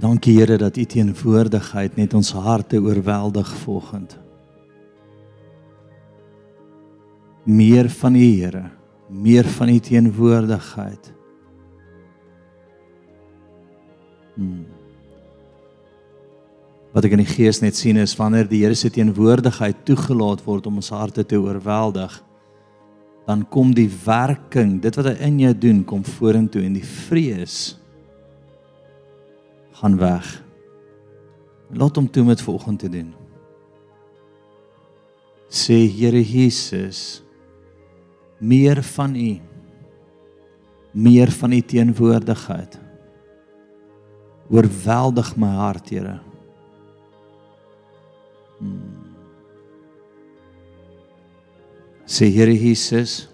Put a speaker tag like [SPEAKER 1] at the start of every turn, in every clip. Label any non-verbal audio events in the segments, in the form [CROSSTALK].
[SPEAKER 1] Dankie Here dat U teenwoordigheid net ons harte oorweldig vanoggend. Meer van U Here, meer van U teenwoordigheid. Hmm. Wat ek in die gees net sien is wanneer die Here se teenwoordigheid toegelaat word om ons harte te oorweldig, dan kom die werking, dit wat hy in jou doen, kom vorentoe en die vrees gaan weg. Laat hom toe met volgende te doen. Sê Here Jesus, meer van U. Meer van U teenwoordigheid. Oorweldig my hart, Here. Hmm. Sê Here Jesus,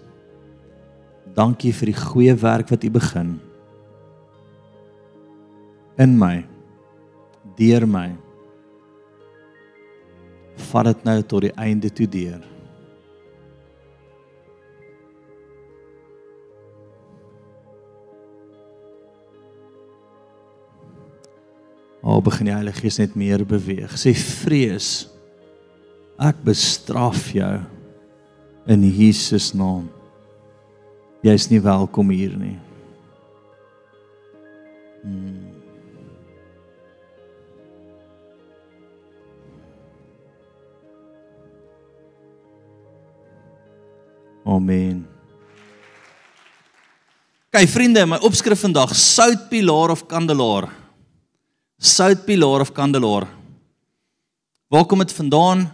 [SPEAKER 1] dankie vir die goeie werk wat U begin in my deur my vat dit nou tot die einde toe deur O begin die Heilige Gees net meer beweeg. Sê vrees. Ek bestraf jou in Jesus naam. Jy's nie welkom hier nie. Hmm. Amen. Kyk vriende, my opskrif vandag: soutpilaar of kandelaar. Soutpilaar of kandelaar. Waar kom dit vandaan?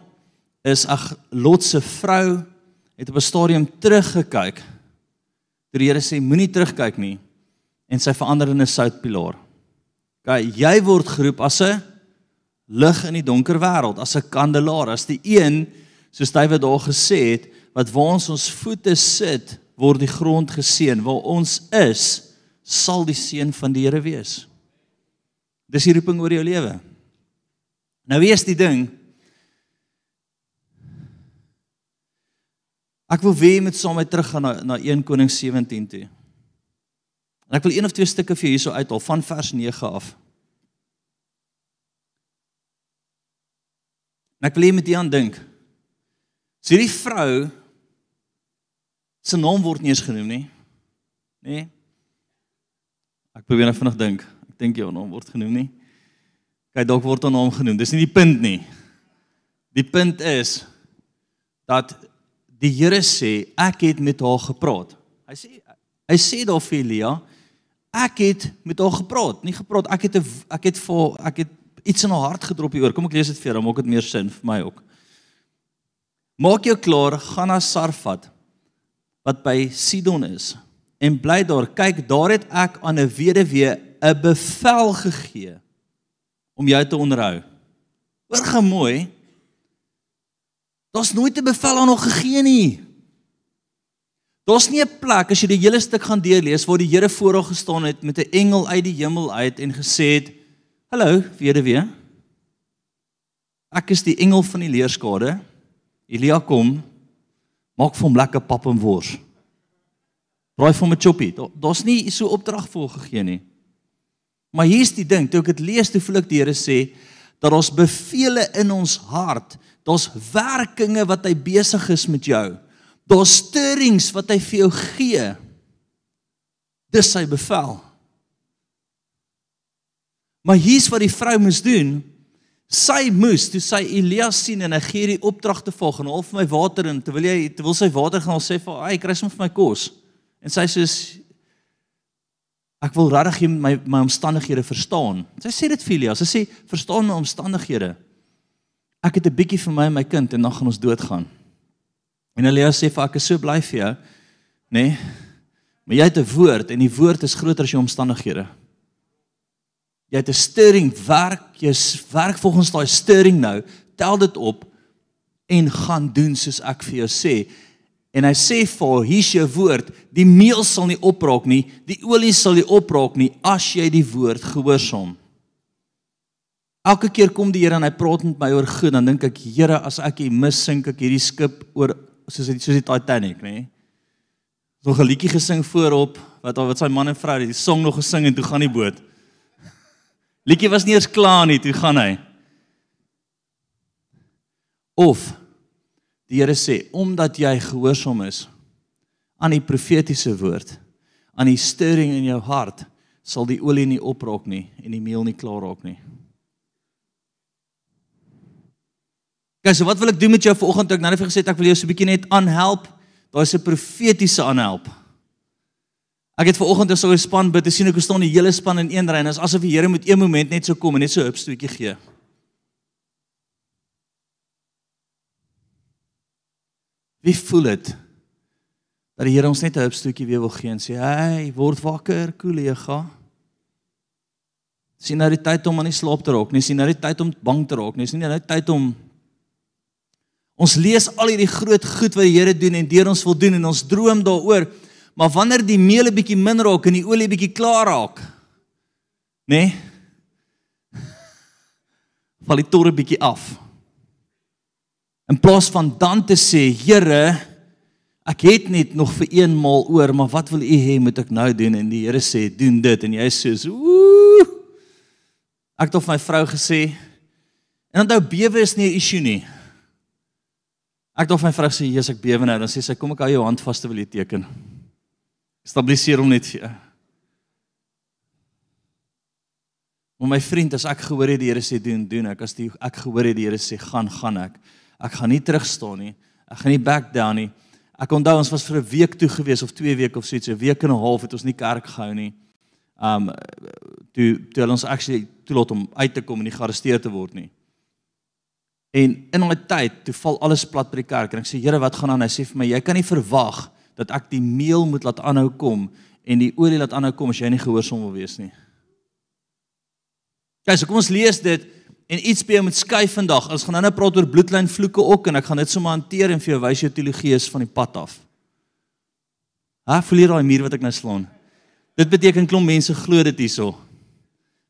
[SPEAKER 1] Is ag Lot se vrou het op 'n stadium teruggekyk. Toe die Here sê moenie terugkyk nie en sy verander in 'n soutpilaar. Kyk, jy word geroep as 'n lig in die donker wêreld, as 'n kandelaar, as die een soos wat daar gesê het, wat waar ons ons voete sit, word die grond geseën. Waar ons is, sal die seën van die Here wees. Dis die roeping oor jou lewe. Nou wie is die ding? Ek wil weer met saam met terug gaan na na 1 Koning 17 toe. En ek wil een of twee stukke vir hierso uithaal van vers 9 af. En ek wil hê met jy aan dink. So hierdie vrou se naam word nie eens genoem nie. Nê? Nee? Ek probeer net vinnig dink. Ek dink jou naam word genoem nie. Kyk, dalk word haar naam genoem. Dis nie die punt nie. Die punt is dat die Here sê ek het met haar gepraat. Hy sê hy sê daar vir Elia, ek het met haar gepraat, nie gepraat ek het ek het vir ek het iets in haar hart gedrop hier oor. Kom ek lees dit vir jou, dan maak dit meer sin vir my ook. Maak jou klaar, gaan na Sarfat wat by Sidon is en bly daar. Kyk, daar het ek aan 'n weduwee 'n bevel gegee om jou te onderhou. Hoor gou mooi. Daar's nooit 'n bevel aan haar gegee nie. Daar's nie 'n plek as jy die hele stuk gaan deurlees waar die Here voor haar gestaan het met 'n engel uit die hemel uit en gesê het: "Hallo, weduwee. Ek is die engel van die leerskade. Elia kom maak vir hom lekker pap en wors. Braai vir hom 'n choppie. Daar's nie so opdrag vir gegee nie. Maar hier's die ding, toe ek dit lees, toe voel ek die Here sê dat ons bevele in ons hart, daar's werkinge wat hy besig is met jou. Daar's stirrings wat hy vir jou gee. Dis sy bevel. Maar hier's wat die vrou moes doen. Sy moes toe sy Elias sien en hy gee die opdrag te volg en half my water in terwyl hy terwyl sy water gaan sê vir hy kry soms vir my kos. En sy sê ek wil regtig my my omstandighede verstaan. Sy sê dit vir Elias. Sy sê verstaan my omstandighede. Ek het 'n bietjie vir my en my kind en dan gaan ons doodgaan. En Elias sê vir ek is so bly vir jou, nê? Nee, maar jy het 'n woord en die woord is groter as jou omstandighede jy het 'n stirring werk, jy werk volgens daai stirring nou, tel dit op en gaan doen soos ek vir jou sê. En hy sê vir hier's jou woord, die meel sal nie opraak nie, die olie sal nie opraak nie as jy die woord gehoorsaam. Elke keer kom die Here en hy praat met my oor goed, dan dink ek, Here, as ek hier mis sink ek hierdie skip oor soos soos die Titanic, nê? Nog 'n liedjie gesing voorop wat wat sy man en vrou die song nog gesing en toe gaan die boot. Liedjie was nie eers klaar nie, toe gaan hy. Of die Here sê, omdat jy gehoorsaam is aan die profetiese woord, aan die stirring in jou hart, sal die olie nie opraak nie en die meel nie klaar raak nie. Kyk, so wat wil ek doen met jou vanoggend? Ek nou net vir gesê ek wil jou so 'n bietjie net aanhelp. Daar's 'n profetiese aanhelp. Ek het vanoggend as ons span bid, sien ek hoe staan die hele span in een ry en is asof die Here met een moment net so kom en net so 'n hupstootjie gee. Wie voel dit? Dat die Here ons net 'n hupstootjie weer wil gee en sê, "Hey, word wakker, kollega." Sien nou die tyd om aan die slaap te raak, nie sien nou die tyd om bang te raak, nie sien nou die tyd om Ons lees al hierdie groot goed wat die Here doen en deur ons wil doen en ons droom daaroor. Maar wanneer die meel 'n bietjie min raak en die olie bietjie klaar raak, nê? Nee, [LAUGHS] val die torre bietjie af. In plaas van dan te sê, Here, ek het net nog vir eenmaal oor, maar wat wil U hê moet ek nou doen? En die Here sê, doen dit en jy sê ooh. Ek het of my vrou gesê, en onthou bewe is nie 'n issue nie. Ek het of my vrou sê, "Jesus, ek bewe nou." Dan sê sy, "Kom ek hou jou hand vas terwyl jy teken." Stabiliseer hom net vir jou. Maar my vriend, as ek gehoor het die Here sê doen, doen ek. As die ek gehoor het die Here sê gaan, gaan ek. Ek gaan nie terug staan nie. Ek gaan nie back down nie. Ek onthou ons was vir 'n week toe gewees of 2 weke of so iets, 'n week en 'n half het ons nie kerk gehou nie. Um toe toe ons actually toelaat om uit te kom en nie gearresteer te word nie. En in daai tyd, toe val alles plat by die kerk en ek sê Here, wat gaan aan? Hy sê vir my, jy kan nie verwag dat ek die meel moet laat aanhou kom en die olie laat aanhou kom as jy nie gehoorsaam wil wees nie. Kyk, so kom ons lees dit en iets by jou moet skuif vandag. Ons gaan nou net praat oor bloedlyn vloeke ook en ek gaan dit sommer hanteer en vir jou wys jou teologie is van die pad af. Ha, verleer daai muur wat ek nou slaan. Dit beteken klomp mense glo dit hierso.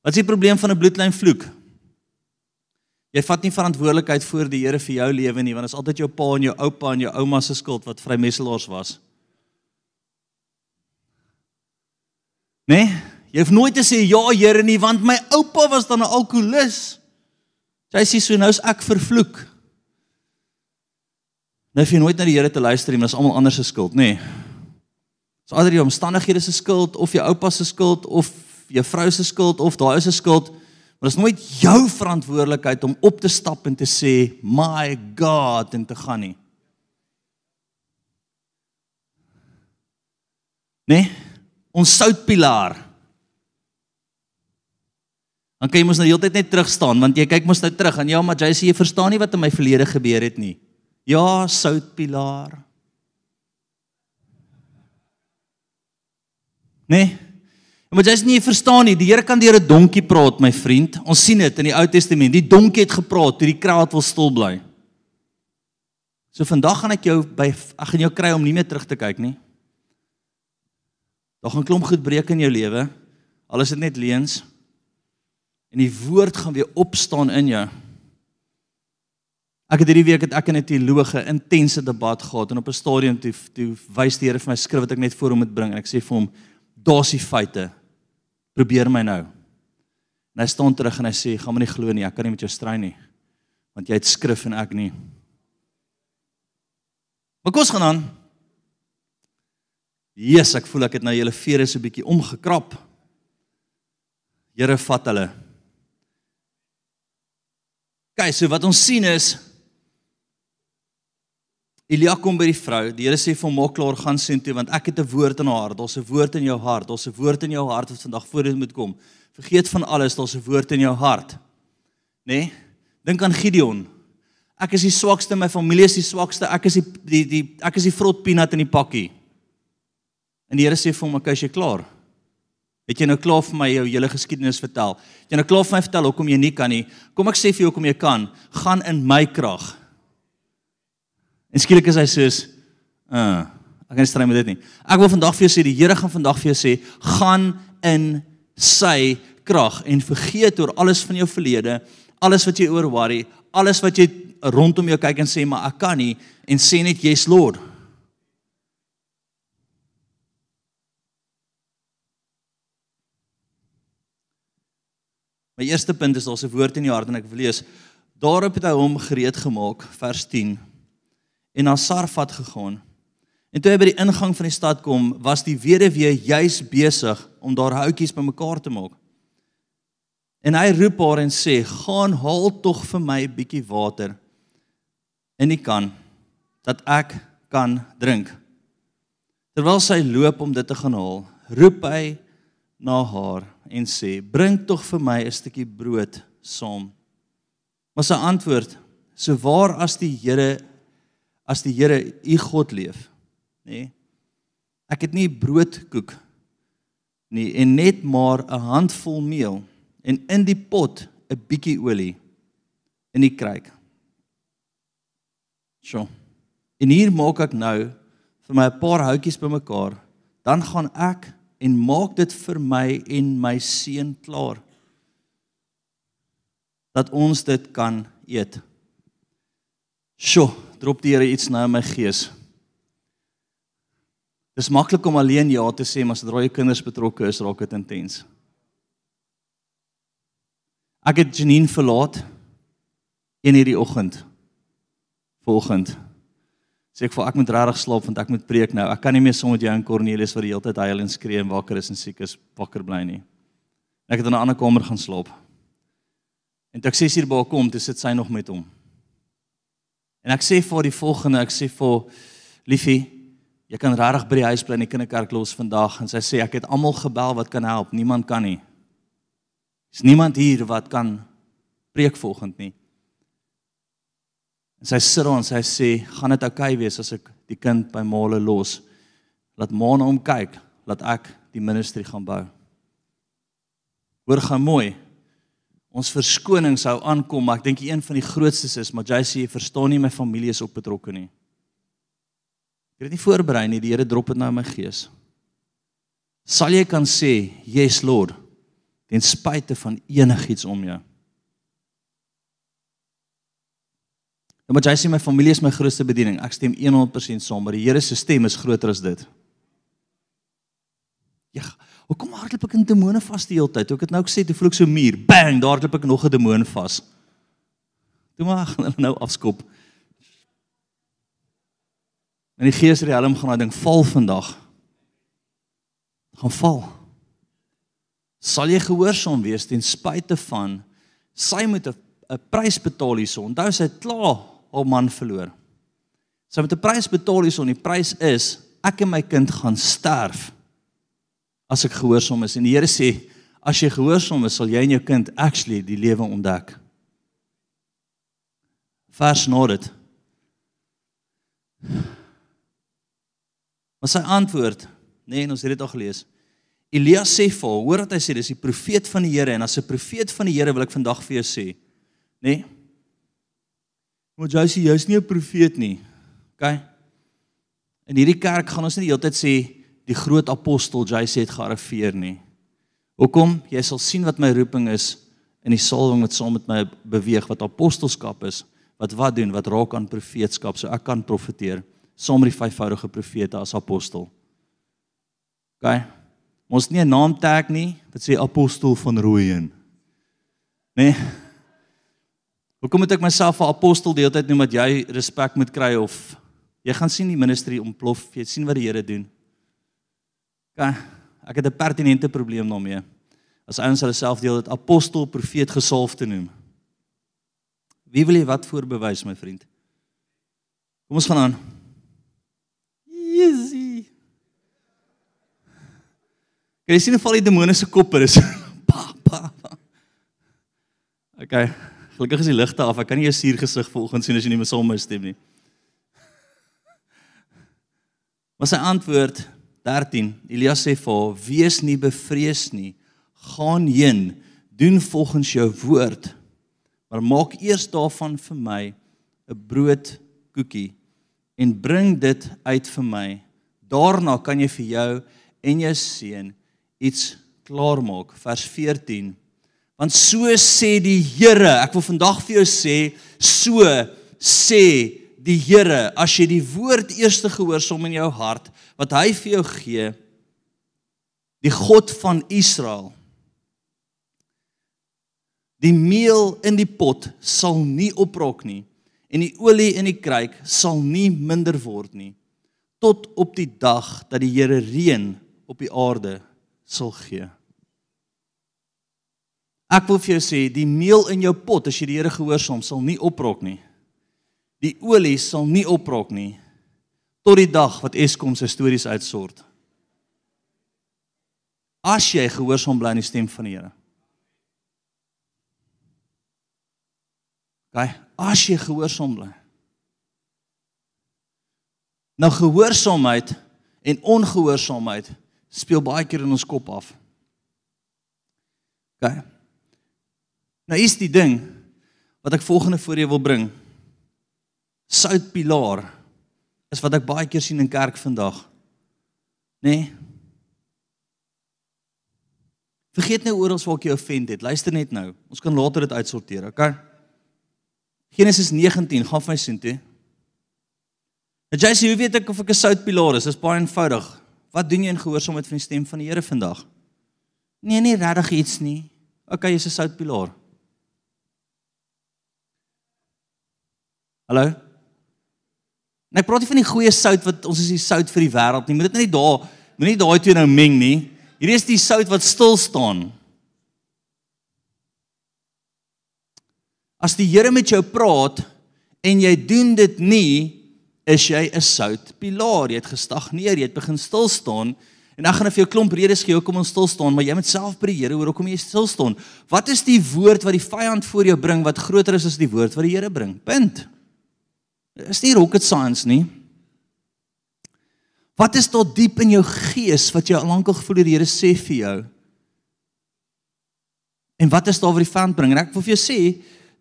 [SPEAKER 1] Wat is die probleem van 'n bloedlyn vloek? Jy vat nie verantwoordelikheid voor die Here vir jou lewe nie, want dit is altyd jou pa en jou oupa en jou ouma se skuld wat vrymesselaars was. Nee, jy hoef nooit te sê ja Here nie, want my oupa was dan 'n alkolikus. Jy sê so nou's ek vervloek. Nou vir nooit na die Here te luister nie, maar dit is almal anders se skuld, nê. Nee. Dis ander die omstandighede se skuld of jou oupa se skuld of jou vrou se skuld of daai is se skuld. Maar dit is nooit jou verantwoordelikheid om op te stap en te sê my God en te gaan nie. Nee, ons soutpilaar. Dan kan jy mos nou die hele tyd net terug staan want jy kyk mos nou terug en ja, maar jy sê jy verstaan nie wat in my verlede gebeur het nie. Ja, soutpilaar. Nee. Maar jy is nie verstaan nie, die Here kan deur 'n donkie praat, my vriend. Ons sien dit in die Ou Testament. Die donkie het gepraat toe die kraat wil stil bly. So vandag gaan ek jou by ek gaan jou kry om nie meer terug te kyk nie. Daar gaan klomp goed breek in jou lewe. Al is dit net leuns. En die woord gaan weer opstaan in jou. Ek het hierdie week het ek in 'n teologe intense debat gehad en op 'n stadium toe toe wys die Here vir my skrif wat ek net voor hom moet bring en ek sê vir hom daar's die feite probeer my nou. En hy staan terug en hy sê, "Gaan my nie glo nie, ek kan nie met jou stry nie. Want jy het skrif en ek nie." Maar kos gaan aan. Jesus, ek voel ek het nou julle vere so 'n bietjie omgekrap. Here vat hulle. Kyk, so wat ons sien is Elia kom by die vrou. Die Here sê vir hom: "Maak klaar, gaan sien toe want ek het 'n woord in haar hart. Daar's 'n woord in jou hart. Daar's 'n woord in jou hart wat vandag voor dit moet kom. Vergeet van alles, daar's 'n woord in jou hart." Né? Nee? Dink aan Gideon. Ek is die swakste, my familie is die swakste. Ek is die die die ek is die vrot peanut in die pakkie. En die Here sê vir hom: "Oké, as jy klaar. Het jy nou klaar vir my jou hele geskiedenis vertel? Het jy nou klaar vir my vertel hoekom jy nie kan nie? Kom ek sê vir jou hoekom jy kan. Gaan in my krag." En skielik is hy soos uh ek kan stry met dit nie. Ek wil vandag vir jou sê die Here gaan vandag vir jou sê gaan in sy krag en vergeet oor alles van jou verlede, alles wat jy oor worry, alles wat jy rondom jou kyk en sê maar ek kan nie en sê net yes Lord. My eerste punt is daar's 'n woord in die hart en ek wil lees. Daarop het hy hom gereed gemaak, vers 10. En na Sarfat gegaan. En toe hy by die ingang van die stad kom, was die weduwee juis besig om daar houtjies bymekaar te maak. En hy roep haar en sê: "Gaan haal tog vir my 'n bietjie water in die kan dat ek kan drink." Terwyl sy loop om dit te gaan haal, roep hy na haar en sê: "Bring tog vir my 'n stukkie brood saam." Maar sy antwoord: "So waar as die Here as die Here u God leef, nê? Nee, ek het nie broodkoek nie en net maar 'n handvol meel en in die pot 'n bietjie olie in die kruik." So. En hier maak ek nou vir my 'n paar houtjies bymekaar, dan gaan ek en maak dit vir my en my seun klaar dat ons dit kan eet. Sjoe, drop die Here iets nou in my gees. Dis maklik om alleen ja te sê, maar sodra jy kinders betrokke is, raak dit intens. Ek het Janine verlaat in hierdie oggend. Volgende sê ek vir ek moet regtig slaap want ek moet preek nou. Ek kan nie meer saam met jou en Cornelius wat die hele tyd huil en skree en wakker is en siek is wakker bly nie. Ek het in 'n ander kamer gaan slaap. En toe ek 6 uur by kom, toe sit sy nog met hom. En ek sê vir die volgende, ek sê vir Liefie, jy kan regtig by die huis bly en die kinderkerk los vandag en sy sê ek het almal gebel wat kan help, niemand kan nie. Is niemand hier wat kan preek volgende nie. En sy sit daar en sy sê, "Gaan dit oukei okay wees as ek die kind by Male los? Laat Ma na hom kyk, laat ek die ministry gaan bou." Hoor gaan mooi. Ons verskoning sou aankom, maar ek dink een van die grootstes is, maar sê jy verstaan nie my familie is op betrokke nie. Ek het dit nie voorberei nie, die Here drop dit nou in my gees. Sal jy kan sê, "Yes Lord," ten spyte van enigiets om jou? En wat jy sê my familie is my grootste bediening. Ek stem 100% saam, maar die Here se stem is groter as dit. Ja, hoekom hardloop ek in demone vas die hele tyd? Ek het nou gesê toe voel ek so muur. Bang, daar hardloop ek nog 'n demoon vas. Toe maar [LAUGHS] hulle nou afskop. En die gees riem gaan daai ding val vandag. Gaan val. Sal jy gehoorsaam wees ten spyte van sy moet 'n prys betaal hierso. Onthou sy het klaar haar man verloor. Sy moet 'n prys betaal hierson. Die prys is ek en my kind gaan sterf as ek gehoorsaam is. En die Here sê as jy gehoorsaam is, sal jy en jou kind actually die lewe ontdek. Vers na dit. Maar sy antwoord, nee, ons het dit al gelees. Elia sê vir haar, hoor wat hy sê, dis die profeet van die Here en as 'n profeet van die Here wil ek vandag vir jou sê, nê? Nee, Maar sê jy's nie 'n profeet nie. OK? In hierdie kerk gaan ons nie die hele tyd sê die groot apostel sê het gearriveer nie. Hoekom? Jy sal sien wat my roeping is in die salwing wat saam met my beweeg wat apostelskap is, wat wat doen, wat raak aan profeetskap, so ek kan profeteer saam met die vyfvoudige profete as apostel. OK? Ons nie 'n naam tag nie, wat sê apostel van Rooyen. Nee. Hoekom moet ek myself 'n apostel die hele tyd noem dat jy respek moet kry of jy gaan sien die ministry ontplof, jy sien wat die Here doen. Kan ek het 'n pertinente probleem daarmee. As ouens hulle self deel dit apostel, profeet, gesalf te noem. Wie wil jy wat voorbewys my vriend? Kom ons gaan aan. Easy. Kyk, sien hoe val die demoniese koppe is. [LAUGHS] pa pa. Okay. Gelukkig is die ligte af. Ek kan nie jou suur gesig vanoggend sien as jy nie my somme stem nie. Maar sy antwoord 13. Elias sê vir haar: "Wees nie bevrees nie. Gaan heen, doen volgens jou woord. Maar maak eers daarvan vir my 'n broodkoekie en bring dit uit vir my. Daarna kan jy vir jou en jou seun iets klaarmaak." Vers 14. Want so sê die Here, ek wil vandag vir jou sê, so sê die Here, as jy die woord eers gehoorsaam in jou hart wat hy vir jou gee, die God van Israel. Die meel in die pot sal nie oprok nie en die olie in die kruik sal nie minder word nie tot op die dag dat die Here reën op die aarde sal gee. Ek wil vir jou sê, die meel in jou pot as jy die Here gehoorsaam sal nie oprok nie. Die olie sal nie oprok nie tot die dag wat Eskom se stories uitsort. As jy gehoorsaam bly aan die stem van die Here. Gaan, as jy gehoorsaam bly. Nou gehoorsaamheid en ongehoorsaamheid speel baie keer in ons kop af. OK. Nou is die ding wat ek volgende voor jou wil bring. Soutpilaar is wat ek baie keer sien in kerk vandag. Nê? Nee? Vergeet nou oral waar ek jou offend het. Luister net nou. Ons kan later dit uitsorteer, okay? Genesis 19, gaan vir my sien toe. En jy sê, hoe weet ek of ek 'n soutpilaar is? Dis baie eenvoudig. Wat doen jy in gehoorsaamheid van die stem van die Here vandag? Nee, nie regtig iets nie. Okay, jy's 'n soutpilaar. Hallo? En ek praat nie van die goeie sout wat ons is die sout vir die wêreld nie. Moet dit net daar, moenie daai twee nou meng nie. Hierdie is die sout wat stil staan. As die Here met jou praat en jy doen dit nie, is jy 'n soutpilaar. Jy het gestagneer, jy het begin stil staan. En ek gaan vir jou klomp redes gee hoekom ons stil staan, maar jy moet self by die Here hoor hoekom jy stil staan. Wat is die woord wat die vyand voor jou bring wat groter is as die woord wat die Here bring? Punt. Is nie rocket science nie. Wat is tot diep in jou gees wat jy al lankal gevoel die Here sê vir jou? En wat is daar wat die vyand bring? En ek wil vir jou sê,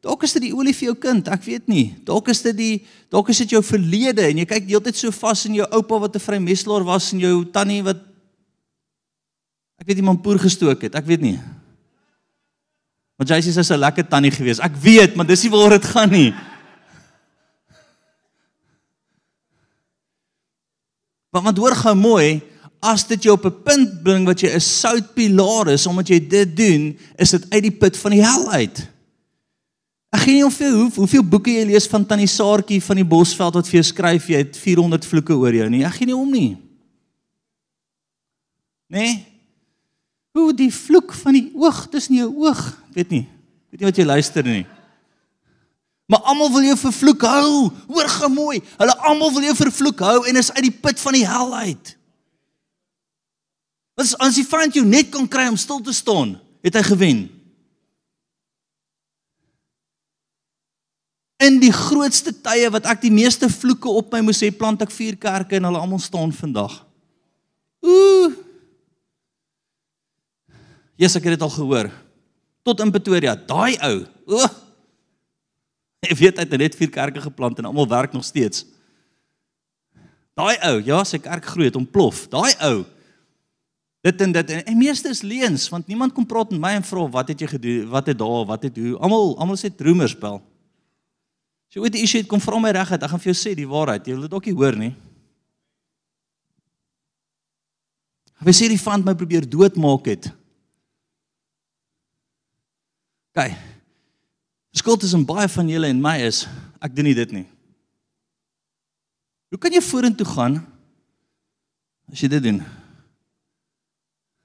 [SPEAKER 1] dalk is dit die olie vir jou kind, ek weet nie. Dalk is dit die dalk is dit jou verlede en jy kyk heeltyd so vas in jou oupa wat 'n vrymeselaar was en jou tannie wat ek weet iemand poer gestook het, ek weet nie. Want jy sê sy's 'n lekker tannie gewees. Ek weet, maar dis nie waar dit gaan nie. Want want hoor gou mooi, as dit jou op 'n punt bring wat jy 'n soutpilaar is omdat jy dit doen, is dit uit die put van die hel uit. Ek gee nie hoeveel hoe, hoeveel boeke jy lees van Tannie Saartjie van die Bosveld wat vir jou skryf jy het 400 vloeke oor jou nie. Ek gee nie om nie. Nee. Hoe die vloek van die oog tussen jou oog, weet nie. Weet nie wat jy luister nie. Maar almal wil jou vervloek hou. Hoor gemooi. Hulle almal wil jou vervloek hou en is uit die put van die hel uit. Wat as jy vind jy net kan kry om stil te staan, het hy gewen. In die grootste tye wat ek die meeste vloeke op my moes hê, plant ek vier kerke en hulle almal staan vandag. Ooh. Jesus, ek het dit al gehoor. Tot in Pretoria, daai ou. Ooh. [LAUGHS] Jy weet hy het net vier kerke geplant en almal werk nog steeds. Daai ou, ja, sy kerk groei het ontplof. Daai ou. Dit en dit en, en meeste is leuns want niemand kom praat met my en vra wat het jy gedoen? Wat het daar? Wat het hoe? Almal almal sê roemers bel. Jy ooit 'n issue het, kom vra my regtig, ek gaan vir jou sê die waarheid. Jy wil dit ook nie hoor nie. Hy sê die vand my probeer doodmaak het. Kyk. Skuld tussen baie van julle en my is ek doen nie dit nie. Hoe kan jy vorentoe gaan as jy dit doen?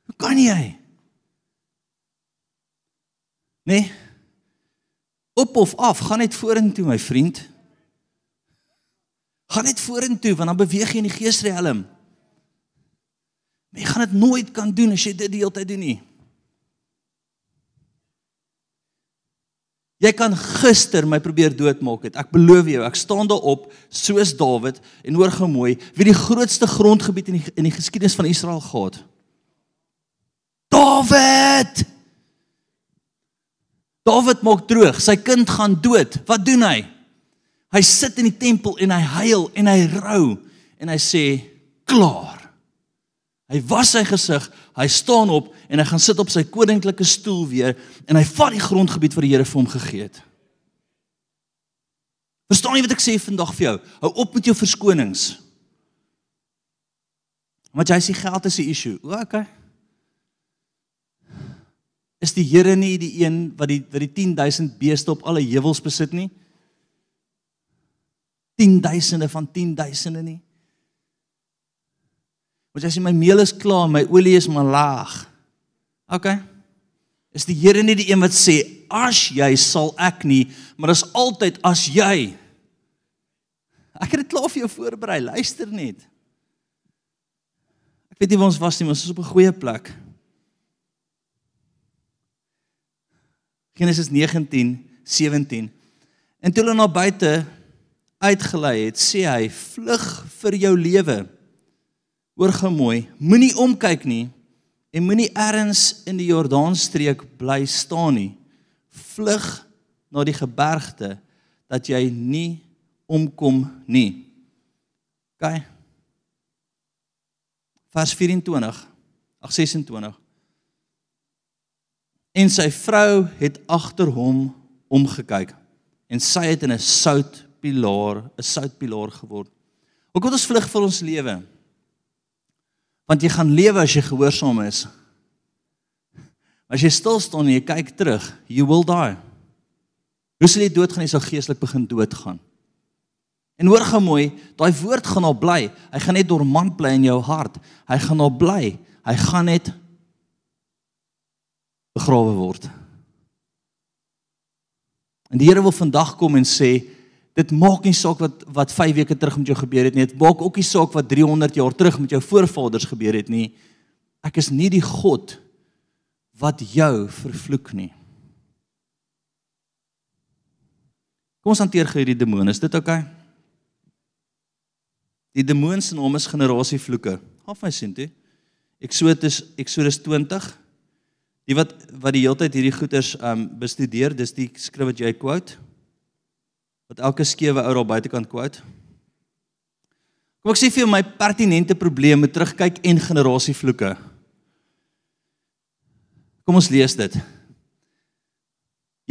[SPEAKER 1] Hoe kan jy? Nee. Op of af, gaan net vorentoe my vriend. Gaan net vorentoe want dan beweeg jy in die geesriem. Jy gaan dit nooit kan doen as jy dit die hele tyd doen nie. Jy kan gister my probeer doodmaak het. Ek beloof jou, ek staan daar op soos Dawid en hoor gou mooi, wie die grootste grondgebied in die in die geskiedenis van Israel gehad. Dawid! Dawid maak droog, sy kind gaan dood. Wat doen hy? Hy sit in die tempel en hy huil en hy rou en hy sê klaar. Hy was sy gesig, hy staan op en hy gaan sit op sy koninklike stoel weer en hy vat die grondgebied wat die Here vir hom gegee het. Verstaan jy wat ek sê vandag vir jou? Hou op met jou verskonings. Want jy sê geld is 'n issue. O, okay. Is die Here nie die een wat die wat die 10000 beeste op alle heuwels besit nie? 10000de van 10000de nie. Want as jy my meel is klaar, my olie is maar laag. OK. Is die Here nie die een wat sê as jy sal ek nie, maar is altyd as jy. Ek het dit klaar vir jou voorberei. Luister net. Ek weet nie waar ons was nie, maar ons is op 'n goeie plek. Genesis 19:17. En toe hulle na buite uitgelei het, sê hy: "Vlug vir jou lewe." Gou mooi, moenie omkyk nie en moenie ergens in die Jordaanstreek bly staan nie. Vlug na die gebergte dat jy nie omkom nie. OK. Vers 24. Ag 26. En sy vrou het agter hom omgekyk en sy het in 'n soutpilaar, 'n soutpilaar geword. Ook wat ons vlug vir ons lewe. Want jy gaan lewe as jy gehoorsaam is. As jy stil staan en jy kyk terug, you will die. Hoe sal jy doodgaan as jy geestelik begin doodgaan? En hoor gou mooi, daai woord gaan al bly. Hy gaan net dormant bly in jou hart. Hy gaan al bly. Hy gaan net begrawe word. En die Here wil vandag kom en sê, dit maak nie saak wat wat 5 weke terug met jou gebeur het nie. Dit maak ook nie saak wat 300 jaar terug met jou voorvaders gebeur het nie. Ek is nie die God wat jou vervloek nie. Kom ons hanteer gou hierdie demoon. Is dit oukei? Okay? Die demoon se naam is generasievloeke. Gaan my sien toe. Eksodus Eksodus 20. Die wat wat die hele tyd hierdie goeters um bestudeer, dis die skrif wat jy quote wat elke skewe ou daar buitekant quote. Kom ek sê vir jou my pertinente probleme terugkyk en generasievloeke. Kom ons lees dit.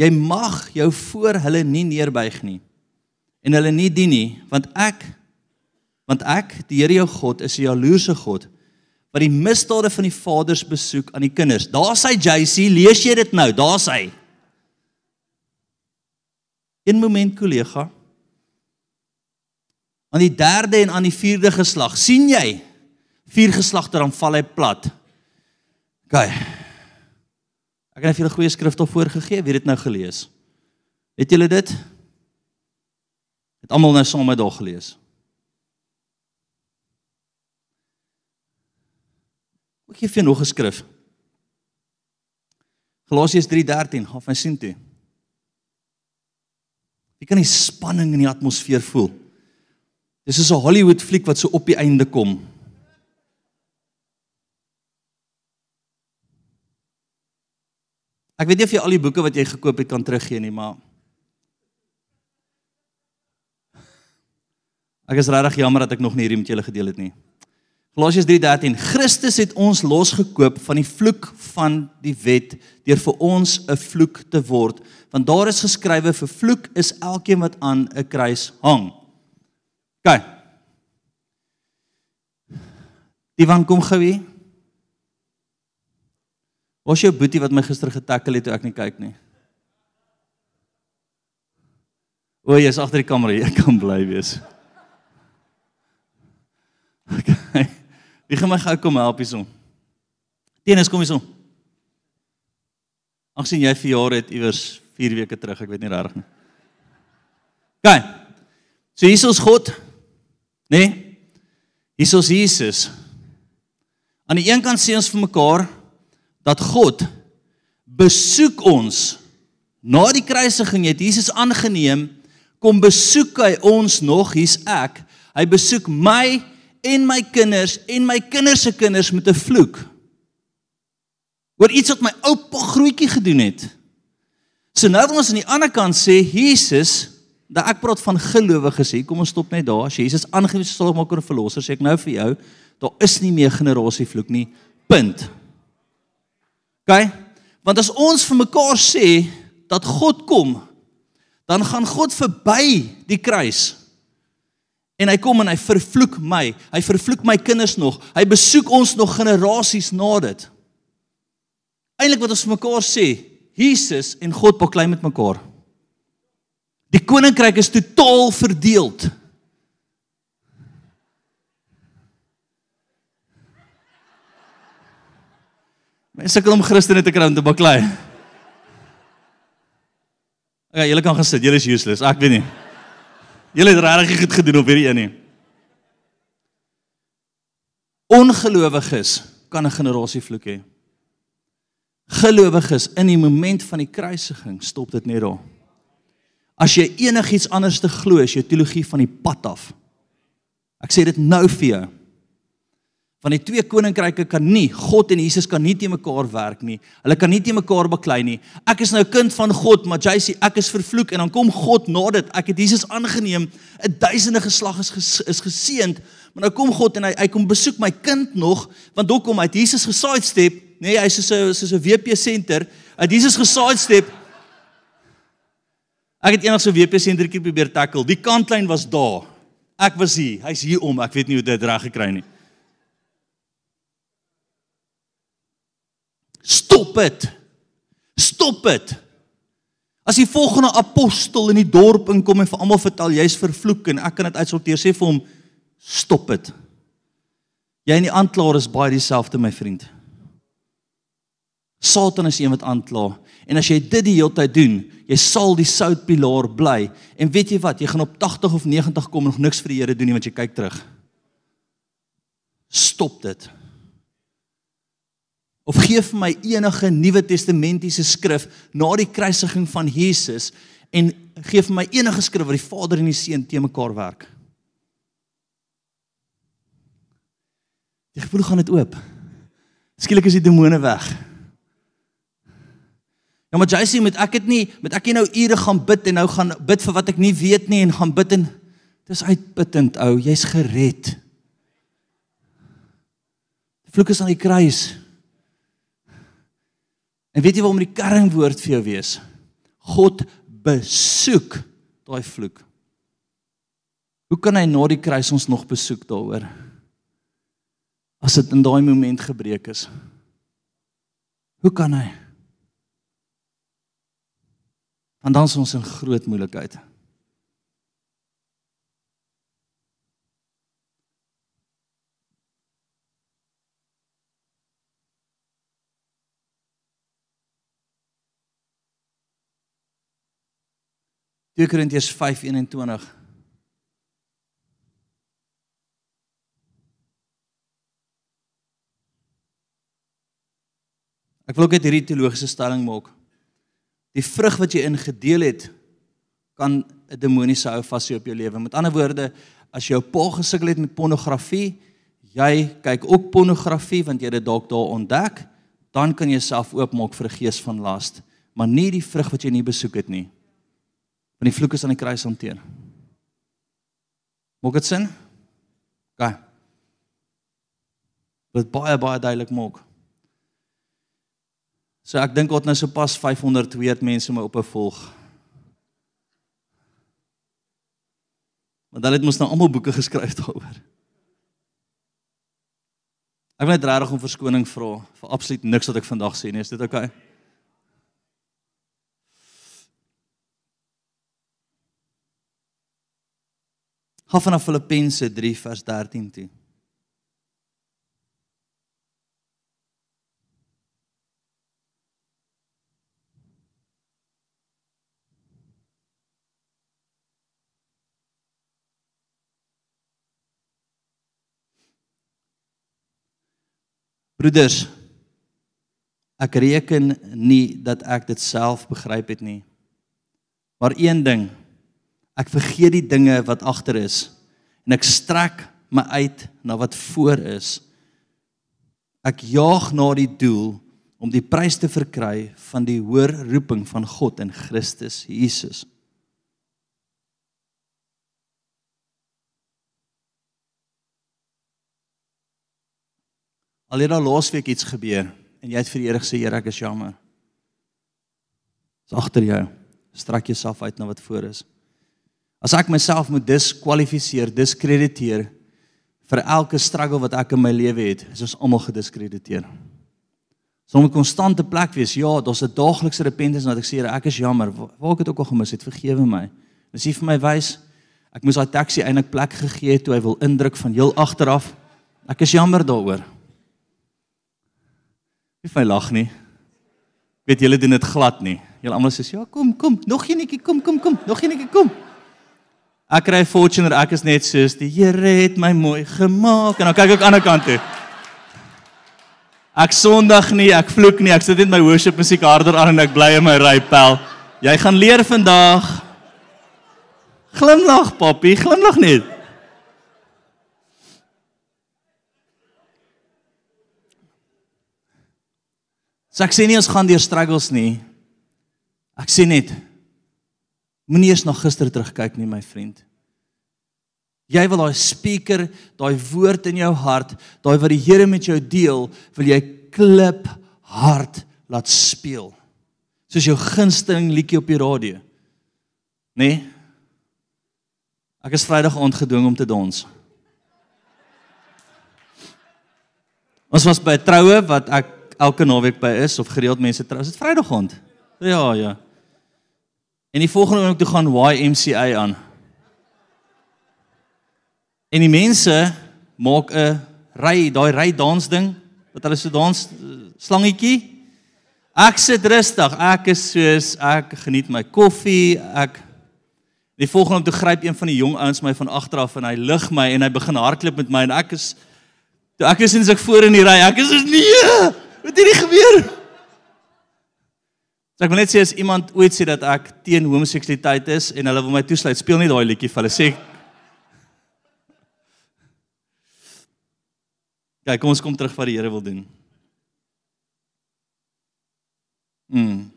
[SPEAKER 1] Jy mag jou voor hulle nie neerbuig nie en hulle nie dien nie, want ek want ek, die Here jou God, is 'n jaloerse God wat die misdade van die vaders besoek aan die kinders. Daar's hy JC, lees jy dit nou? Daar's hy. Een moment kollega. Aan die derde en aan die vierde geslag, sien jy? Vier geslagte dan val hy plat. OK. Ek het vir julle goeie skrifstof voorgegee, wie het dit nou gelees? Het julle dit? Het almal nou saam met daag gelees? Ek gee vir nog 'n skrif. Galasiërs 3:13, gaan van sien toe. Jy kan die spanning in die atmosfeer voel. Dis soos 'n Hollywood fliek wat so op die einde kom. Ek weet nie of jy al die boeke wat jy gekoop het kan teruggee nie, maar Ek is regtig jammer dat ek nog nie hierdie met julle gedeel het nie. Galasiërs 3:13 Christus het ons losgekoop van die vloek van die wet deur vir ons 'n vloek te word want daar is geskrywe vir vloek is elkeen wat aan 'n kruis hang. OK. Die van kom gou hier. Was jou boetie wat my gister getackle het toe ek nie kyk nie. O, jy's agter die kamera, jy kan bly wees. [LAUGHS] Okay. Wie gaan my gou kom help hierson? Tenis kom hierson. Ag sien jy verjaar het iewers 4 weke terug, ek weet nie regtig nie. OK. So hier is ons God, né? Nee? Hier is ons Jesus. Aan die een kant sê ons vir mekaar dat God besoek ons na die kruisiging het Jesus aangeneem kom besoek hy ons nog hier's ek hy besoek my en my kinders en my kinders se kinders met 'n vloek. Oor iets wat my oupa grootjie gedoen het. So nou wil ons aan die ander kant sê Jesus, dat ek praat van gelowiges hier, kom ons stop net daar. As Jesus aangewys sal maak oor verlosser, sê ek nou vir jou, daar is nie meer generasie vloek nie. Punt. OK? Want as ons vir mekaar sê dat God kom, dan gaan God verby die kruis En hy kom en hy vervloek my. Hy vervloek my kinders nog. Hy besoek ons nog generasies na dit. Eintlik wat ons vir mekaar sê, Jesus en God baklei met mekaar. Die koninkryk is totaal verdeeld. Mense sukkel om Christene te kry om te baklei. Ja, julle kan gesit. Julle is useless. Ek weet nie. Julle het regtig goed gedoen op hierdie een nie. Ongelowiges kan 'n generasie vloek hê. Gelowiges in die moment van die kruisiging stop dit net daar. As jy enigiets anders te glo, is jou teologie van die pad af. Ek sê dit nou vir jou. Van die twee koninkryke kan nie God en Jesus kan nie te mekaar werk nie. Hulle kan nie te mekaar baklei nie. Ek is nou kind van God, maar jy sê ek is vervloek en dan kom God na dit. Ek het Jesus aangeneem. 'n Duisende geslag is ges, is geseënd, maar nou kom God en hy hy kom besoek my kind nog, want hoekom hy het Jesus gesidestep, nê? Nee, hy's so 'n so 'n WP senter. Hy Jesus gesidestep. Ek het eendag so 'n WP sentertjie probeer tackle. Die kantlyn was daar. Ek was hier. Hy's hier om. Ek weet nie hoe dit reg gekry nie. Stop dit. Stop dit. As die volgende apostel in die dorp inkom en vir almal vertel jy's vervloek en ek kan dit uitsorteer sê vir hom stop dit. Jy en die aanklaer is baie dieselfde my vriend. Satan is een wat aankla en as jy dit die hele tyd doen, jy sal die soutpilaar bly en weet jy wat, jy gaan op 80 of 90 kom en nog niks vir die Here doen nie want jy kyk terug. Stop dit of gee vir my enige Nuwe Testamentiese skrif na die kruisiging van Jesus en gee vir my enige skrif waar die Vader en die Seun te mekaar werk. Jy gevoel gaan dit oop. Skielik is die demone weg. Ja maar jy sê met ek het nie met ek nou ure gaan bid en nou gaan bid vir wat ek nie weet nie en gaan bid en dis uitputtend ou, jy's gered. Vloek is aan die kruis. En weet jy waarom die kernwoord vir jou wees? God besoek daai vloek. Hoe kan hy na die kruis ons nog besoek daaroor? As dit in daai oomblik gebreek is. Hoe kan hy? Want dan is ons in groot moeilikheid. 2 Korintiërs 5:21 Ek wil ook net hierdie teologiese stelling maak. Die vrug wat jy ingedeel het kan 'n demoniese hou vas op jou lewe. Met ander woorde, as jou pa gesukkel het met pornografie, jy kyk ook pornografie want jy het dit dalk daar ontdek, dan kan jy jouself oopmaak vir 'n gees van las, maar nie die vrug wat jy nie besoek het nie want die vloek is aan die kruis hanteer. Maak dit sin? OK. Dit baie baie duidelik maak. So ek dink God nou so pas 500 weet mense my op 'n volg. Want hulle het mos nou almal boeke [LAUGHS] geskryf daaroor. Ek wil net regtig om verskoning vra vir absoluut niks wat ek vandag sê nie. Is dit oukei? Okay? Gaan vanaf Filippense 3 vers 13 toe. Broeders, ek reken nie dat ek dit self begryp het nie. Maar een ding Ek vergeet die dinge wat agter is en ek strek my uit na wat voor is. Ek jaag na die doel om die prys te verkry van die hoër roeping van God in Christus Jesus. Al het daar laasweek iets gebeur en jy het vir die Here gesê Here ek is jammer. Dis agter jou. Strek jouself uit na wat voor is. As ek myself moet diskwalifiseer, diskrediteer vir elke struggle wat ek in my lewe het, is ons almal gediskrediteer. So 'n konstante plek wees. Ja, daar's 'n daaglikse repentance wat ek sê, ek is jammer. Waar ek dit ook al gemis het, vergewe my. Dis nie vir my wys ek moes daai taxi eintlik plek gegee het toe hy wil indruk van heel agteraf. Ek is jammer daaroor. Nie vir my lag nie. Ek weet julle doen dit glad nie. Julle almal sê ja, kom, kom, nog eenetjie, kom, kom, kom, nog eenetjie, kom. Ek kry fortuner, ek is net soos die Here het my mooi gemaak en dan kyk ek aan die ander kant toe. Ek sondig nie, ek vloek nie, ek sit net my worship musiek harder aan en ek bly in my rypel. Jy gaan leer vandag. Glimlag, papi, glimlag net. So ek sê nie ons gaan deur struggles nie. Ek sê net moenie eers na gister terugkyk nie, my vriend. Jy wil daai speaker, daai woord in jou hart, daai wat die Here met jou deel, wil jy klip hard laat speel. Soos jou gunsteling liedjie op die radio. Nê? Nee? Ek is Vrydag aand gedwing om te dans. Ons was by 'n troue wat ek elke naweek by is of gereeld mense trou. Is dit Vrydag aand? Ja, ja. En die volgende oomblik toe gaan YMCA aan. En die mense maak 'n ry, daai ry dans ding wat hulle so dans slangetjie. Ek sit rustig. Ek is soos ek geniet my koffie. Ek Die volgende toe gryp een van die jong ouens my van agter af en hy lig my en hy begin hardloop met my en ek is toe ek is sins ek voor in die ry. Ek is soos nee. Wat het hier gebeur? So ek wil net sê as iemand ooit sê dat ek teen homoseksualiteit is en hulle wil my toesluit, speel nie daai liedjie vir hulle sê. Kyk, kom ons kom terug wat die Here wil doen. Mm.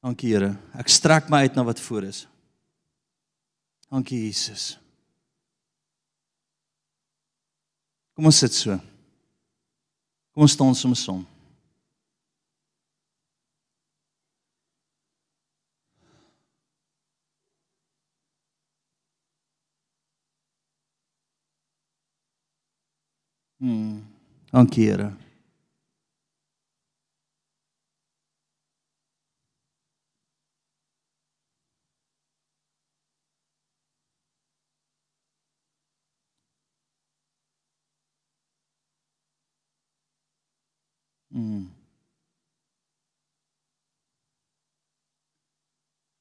[SPEAKER 1] Dankie Here. Ek strek my uit na wat voor is. Dankie Jesus. Kom ons sit so. Kom ons staan soms som. Dankie Here. Mm.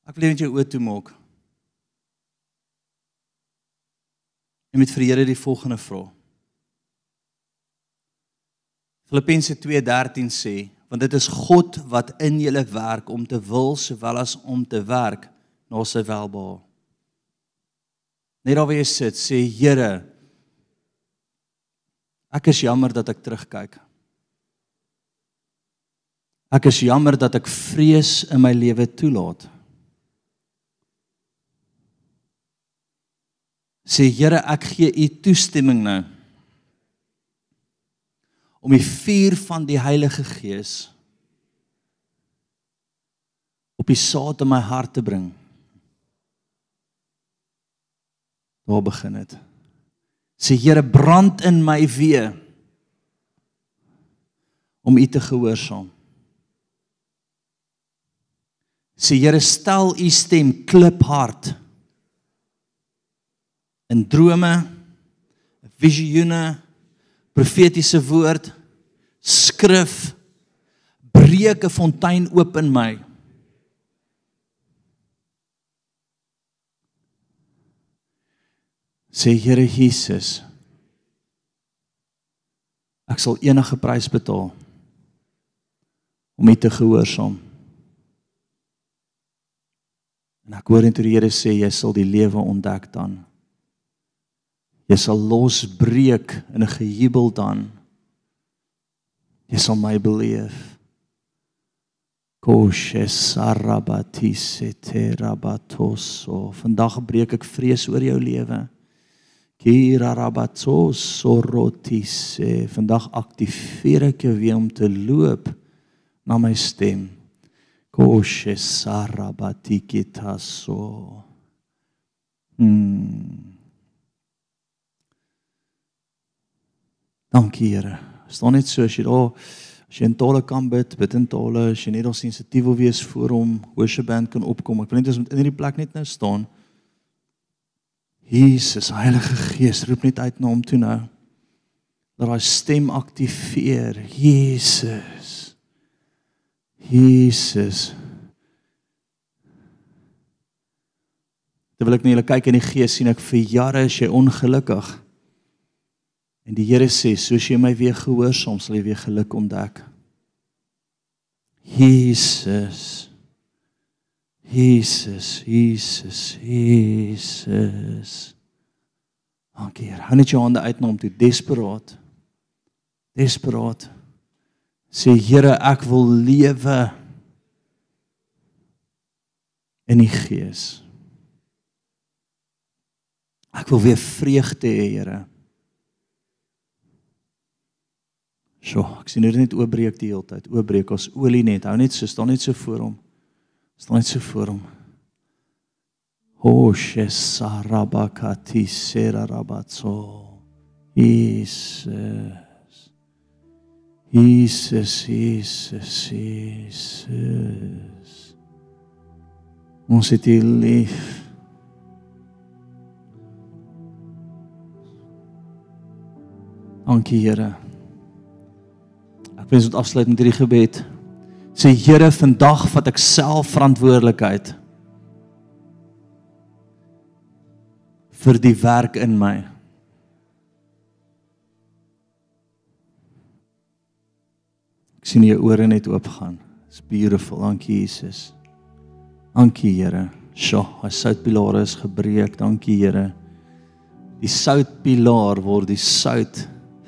[SPEAKER 1] Ek wil net jou oë toe maak. En met vir die Here die volgende vraag. Filippense 2:13 sê, want dit is God wat in julle werk om te wil sowel as om te werk na sy welbehae. Net daar waar jy sit, sê Here, ek is jammer dat ek terugkyk. Ek is jammer dat ek vrees in my lewe toelaat. Sê Here, ek gee u toestemming nou om die vuur van die Heilige Gees op die saad in my hart te bring. Waar begin dit? Sê Here, brand in my wee om u te gehoorsaam. Sê Here stel u stem kliphard in drome, visioene, profetiese woord, skrif breek 'n fontein oop in my. Sê Here Jesus, ek sal enige prys betaal om U te gehoorsaam. En ek hoor net hoe die Here sê jy sal die lewe ontdek dan. Jy sal losbreek in 'n gejubel dan. Jy sal my beleef. Koshe sarabatise terabatoso. Vandag breek ek vrees oor jou lewe. Kira rabatso rotise. Vandag aktiveer ek jou weer om te loop na my stem. Koshe sarabatikitaso. Hmm. Dankie Here. Staan net so as jy daar as jy in tale kan bid, bid in tale, as jy net daar sensitief wil wees vir hom, worship band kan opkom. Ek wil net ons moet in hierdie plek net nou staan. Jesus, Heilige Gees, roep net uit na hom toe nou. Dat daai stem aktiveer. Jesus. Jesus. Terwyl ek net kyk in die gees sien ek vir jare is jy ongelukkig. En die Here sê, soos jy my weer gehoorsaam, sal jy weer geluk ontdek. Jesus. Jesus, Jesus, Jesus. Dankie Here. Hou net jou hande uit na hom toe, desperaat. Desperaat. Sê Here, ek wil lewe in die Gees. Ek wil weer vreugde hê, Here. So, ek sien hier net oopbreek die hele tyd. Oopbreek as olie net. Hou net so, staan net so voor hom. Staan net so voor hom. Hoshe sarabakati serarabatso. Jesus. Jesus, Jesus, Jesus. Ons het U lief. Dankie Here. Wens ons afsluit met hierdie gebed. Sê Here, vandag vat ek self verantwoordelikheid vir die werk in my. Ek sien jou ore net oop gaan. It's beautiful. Dankie Jesus. Dankie Here. Sjoe, hy soutpilaar is gebreek. Dankie Here. Die soutpilaar word die sout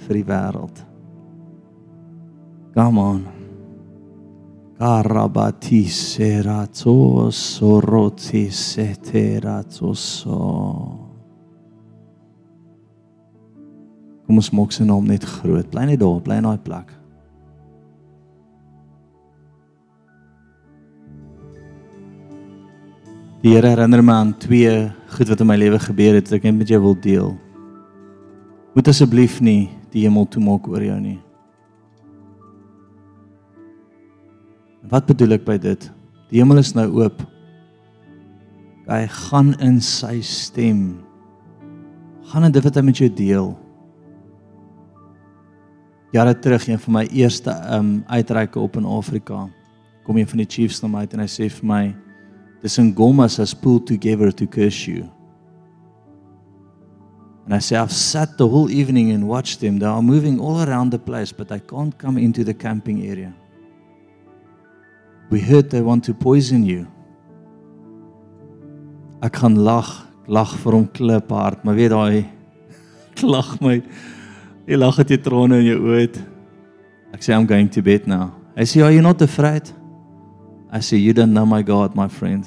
[SPEAKER 1] vir die wêreld. Come on. Karabati serato soroti seterato so. Kom ons maak sy naam net groot. Bly net daar, bly in daai plek. Die Here herinner my aan twee goed wat in my lewe gebeur het wat ek net met jou wil deel. Moet asseblief nie die hemel toemaak oor jou nie. Wat bedoel ek by dit? Die hemel is nou oop. Hy gaan in sy stem. Gaan in dit wat hy met jou deel. Jare terug een van my eerste um uitreike op in Afrika. Kom een van die chiefs na my en hy sê vir my dis in Gomas as pulled together to curse you. And I say I've sat the whole evening and watched them. They are moving all around the place but I can't come into the camping area. We heard they want to poison you. Ek gaan lag, lag vir hom klip hard, maar weet daai [LAUGHS] lag my. Jy lag het jy trane in jou oë. Ek sê I'm going to bed now. I say are you not afraid? I say you don't know my God, my friend.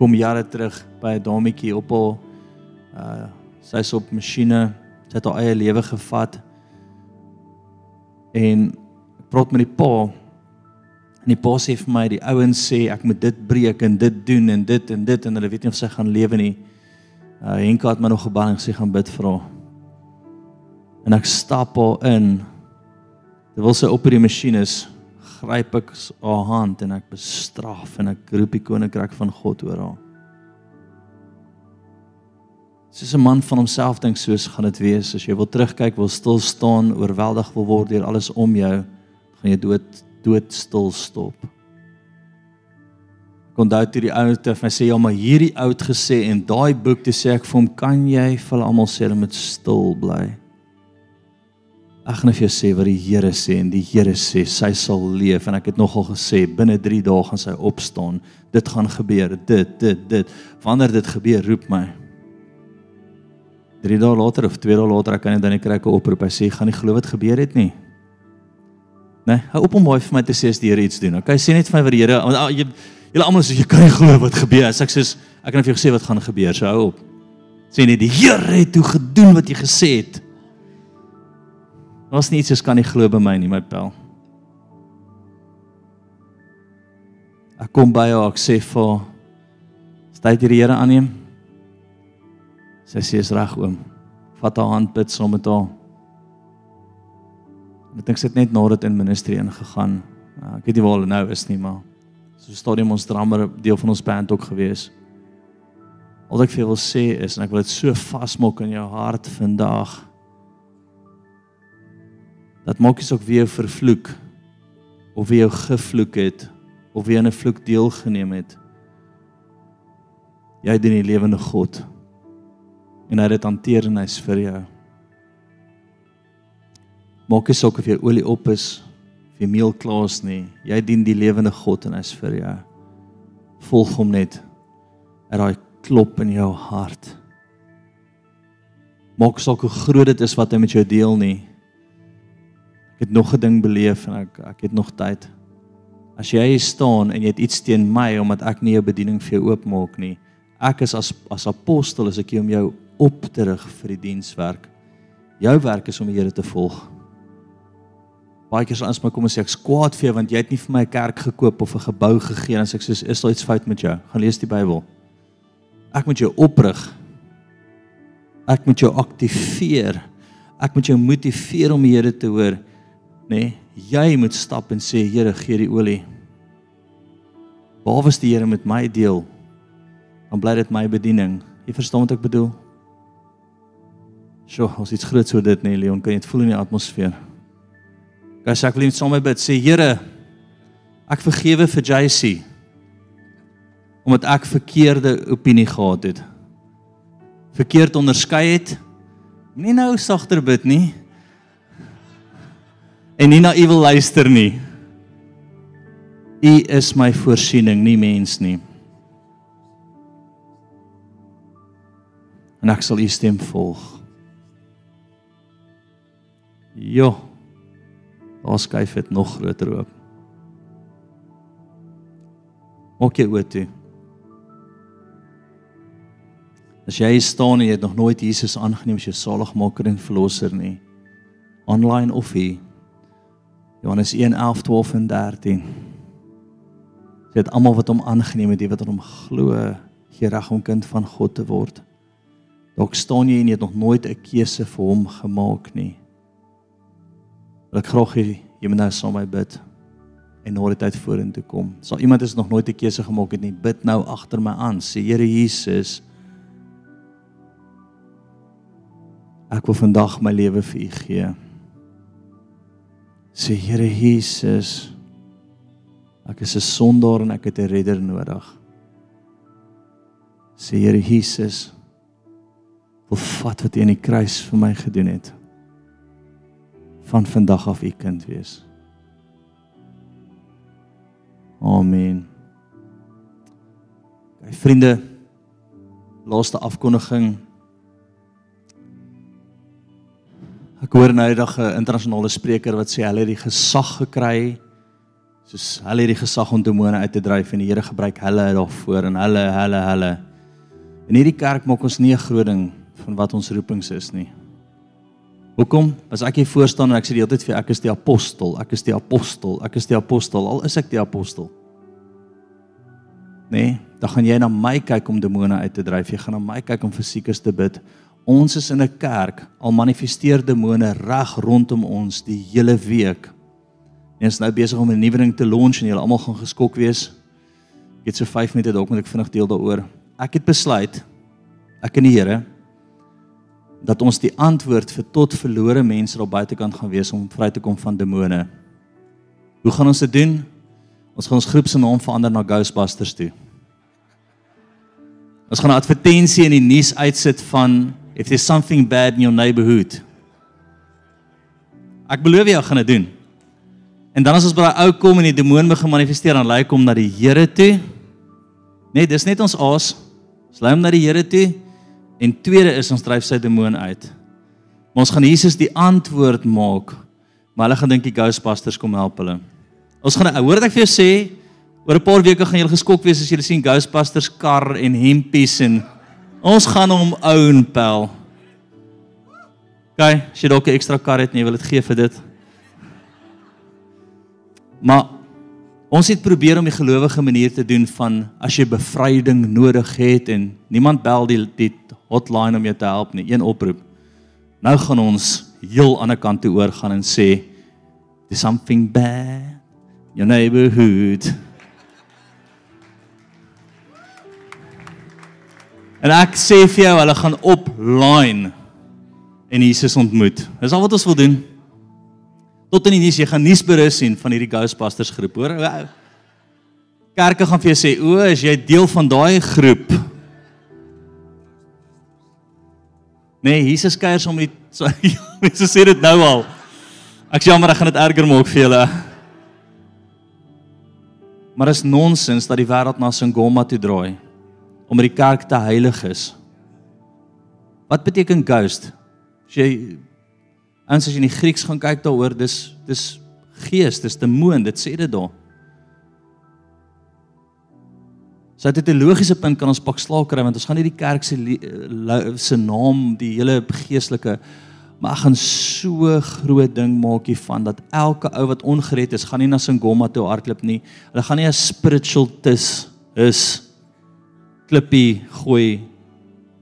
[SPEAKER 1] Kom jare terug by 'n dametjie op haar uh sy's op masjiene, sy het haar eie lewe gevat. En praat met die pa. En die pa sê vir my die ouens sê ek moet dit breek en dit doen en dit en dit en hulle weet nie of sy gaan lewe nie. Uh Henk het my nog gebel en gesê gaan bid vir haar. En ek stap haar in. Terwyl sy op die masjien is, gryp ek haar hand en ek bestraf en ek roep die koninkryk van God oor haar. Soos 'n man van homself dink soos gaan dit wees as jy wil terugkyk, wil stil staan, oorweldig wil word deur alles om jou gaan jy dood dood stil stop. Kon daai toe die ou te vir sê ja maar hierdie oud gesê en daai boek te sê ek vir hom kan jy vir hulle almal sê hulle moet stil bly. Ek gaan vir jou sê wat die Here sê en die Here sê sy sal leef en ek het nogal gesê binne 3 dae gaan sy opstaan. Dit gaan gebeur. Dit dit dit. Wanneer dit gebeur, roep my. 3 dae later of 2 dae later ek kan net dan net kry 'n oproep. Hy sê gaan nie glo wat gebeur het nie. Nee, hou op om mooi vir my te sê as die Here iets doen. Okay, sê net vir my wat die Here want ah, jy julle almal sê jy kan nie glo wat gebeur as ek sê ek kan vir jou gesê wat gaan gebeur. So hou op. Sê net die Here het toe gedoen wat jy gesê het. Was nie iets as kan nie glo by my nie, my pel. Ek kom by haar, ek sê vir Stay die Here aanneem. Sy sê is reg oom. vat haar hand bid saam met haar. Ek dink het net nadat in ministry ingegaan. Ja, ek weet nie waar hulle nou is nie, maar so stadium ons drummer deel van ons band ook gewees. Al ek vir jou wil sê is en ek wil dit so vasmaak in jou hart vandag. Dat maak jy ook weer vervloek of wie jou gevloek het of wie aan 'n vloek deelgeneem het. Jy dien die lewende God. En hy het dit hanteer en hy's vir jou. Maak nie saak of jy olie op is of jy meel klaar is nie. Jy dien die lewende God en hy's vir jou. Volg hom net. Er daai klop in jou hart. Maak saak hoe groot dit is wat hy met jou deel nie. Ek het nog 'n ding beleef en ek ek het nog tyd. As jy hier staan en jy het iets teen my omdat ek nie jou bediening vir jou oopmaak nie. Ek is as as apostel as ek hier om jou op terug vir die dienswerk. Jou werk is om die Here te volg. Baie keer sal ons my kom en sê ek's kwaad vir jou want jy het nie vir my 'n kerk gekoop of 'n gebou gegee en as ek sê is daar iets fout met jou? Gaan lees die Bybel. Ek moet jou oprig. Ek moet jou aktiveer. Ek moet jou motiveer om die Here te hoor nê, nee, jy moet stap en sê Here, gee die olie. Behalwe as die Here met my deel, dan bly dit my bediening. Jy verstaan wat ek bedoel? Sjoe, ons iets groot so dit nê, nee, Leon, kan jy dit voel in die atmosfeer? Gas ek wil net saam met bid sê Here, ek vergewe vir JC omdat ek verkeerde opinie gehad het. Verkeerd onderskei het. Nie nou sagter bid nie en nie na u wil luister nie. U is my voorsiening, nie mens nie. En ek sal u stem volg. Jo. Daar skuif dit nog groter oop. Maak jy oop toe. As jy staan en jy het nog nooit Jesus aangeneem as jou saligmaker en verlosser nie, online of hier Johannes 1 11 12 en 13. Sy het almal wat hom aangeneem het, die wat aan hom glo, gereg om kind van God te word. Dalk staan jy en jy het nog nooit 'n keuse vir hom gemaak nie. Ek graag hê jy moet nou saam met my bid en na die tyd vorentoe kom. Sal iemand is nog nooit 'n keuse gemaak het nie, bid nou agter my aan. Sê Here Jesus, ek wil vandag my lewe vir U gee sê Here Jesus ek is 'n sondaar en ek het 'n redder nodig. Sê Here Jesus wil vat wat U aan die kruis vir my gedoen het. Van vandag af U kind wees. Amen. Kyk vriende, laaste afkondiging Ek hoor nou eendag 'n internasionale spreker wat sê hulle het die gesag gekry soos hulle het die gesag om demone uit te dryf en die Here gebruik hulle daarvoor en hulle hulle hulle. In hierdie kerk maak ons nie 'n groot ding van wat ons roepings is nie. Hoekom? As ek hier voor staan en ek sê die hele tyd vir ek is die apostel, ek is die apostel, ek is die apostel, al is ek die apostel. Nee, dan gaan jy na my kyk om demone uit te dryf. Jy gaan na my kyk om fisiekes te bid Ons is in 'n kerk al manifesteer demone reg rondom ons die hele week. En ons is nou besig om 'n nuwe ding te launch en julle almal gaan geskok wees. Ek het so 5 minute dalk moet ek vinnig deel daaroor. Ek het besluit ek en die Here dat ons die antwoord vir tot verlore mense daar buitekant gaan wees om vry te kom van demone. Hoe gaan ons dit doen? Ons gaan ons groep se naam verander na Ghostbusters toe. Ons gaan 'n advertensie in die nuus uitsit van if there's something bad in your neighborhood. Ek belowe jy gaan dit doen. En dan as ons by daai ou kom en die demoon begin manifesteer dan lei kom na die Here toe. Nee, dis net ons aas. Ons lei hom na die Here toe. En tweede is ons dryf sy demoon uit. Maar ons gaan Jesus die antwoord maak. Maar hulle gaan dink die Ghostbusters kom help hulle. Ons gaan hoor wat ek vir jou sê. Oor 'n paar weke gaan julle geskok wees as julle sien Ghostbusters kar en hempies en Ons gaan hom own pel. Kyk, as jy dalk 'n ekstra kar het en jy wil dit gee vir dit. Maar ons het probeer om die gelowige manier te doen van as jy bevryding nodig het en niemand bel die die hotline om jou te help nie, een oproep. Nou gaan ons heel aan die kant toe oor gaan en sê there's something bad your neighborhood. En ek sê vir jou, hulle gaan op line en Jesus ontmoet. Dis al wat ons wil doen. Tot in die nuus, jy gaan nuus berus sien van hierdie Ghostbusters groep, hoor. Kerke gaan vir jou sê, "O, is jy deel van daai groep?" Nee, Jesus kuier soms met [LAUGHS] so mense sê dit nou al. Ek jammer, ek gaan dit erger maak vir julle. Maar is nonsens dat die wêreld na Singoma toe draai omdat die kerk te heilig is. Wat beteken ghost? As jy Ons as jy in die Grieks gaan kyk daaroor, dis dis gees, dis demoon, dit sê dit daar. So dit 'n logiese punt kan ons pak slaag kry want ons gaan nie die kerk se se naam die hele geestelike maar gaan so groot ding maak hiervan dat elke ou wat ongered is, gaan nie na Singoma toe hardloop nie. Hulle gaan nie 'n spiritual tis is klippie gooi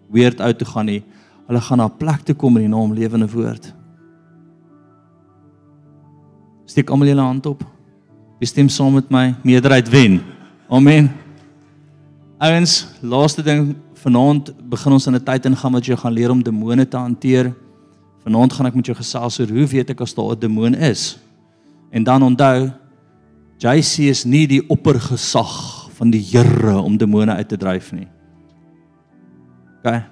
[SPEAKER 1] weird uit toe gaan nie. Hulle gaan na 'n plek toe kom in die naam lewende woord. Steek almal julle hand op. Wie stem saam met my? Meerderheid wen. Amen. Ouens, laaste ding, vanaand begin ons in 'n tyd ingaan wat jy gaan leer om demone te hanteer. Vanaand gaan ek met jou gesels oor hoe weet ek as daar 'n demoon is. En dan onthou, JC is nie die oppergesag van die Here om demone uit te dryf nie. OK.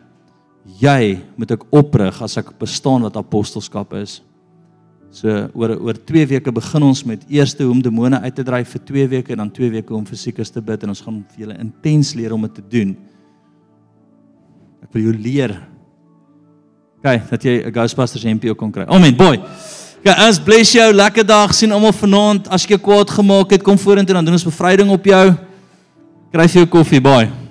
[SPEAKER 1] Jy moet ek oprig as ek bestaan wat apostelskap is. So oor oor 2 weke begin ons met eerste hoe om demone uit te dryf vir 2 weke en dan 2 weke om vir siekes te bid en ons gaan vir julle intens leer om dit te doen. Ek wil jou leer. Kyk, dat jy 'n Ghostbusters MP kon kry. Amen, boy. Kyk, as bless jou, lekker dag sien almal vanaand. As jy kwaad gemaak het, kom vorentoe dan doen ons bevryding op jou. Kry vir jou koffie, boy.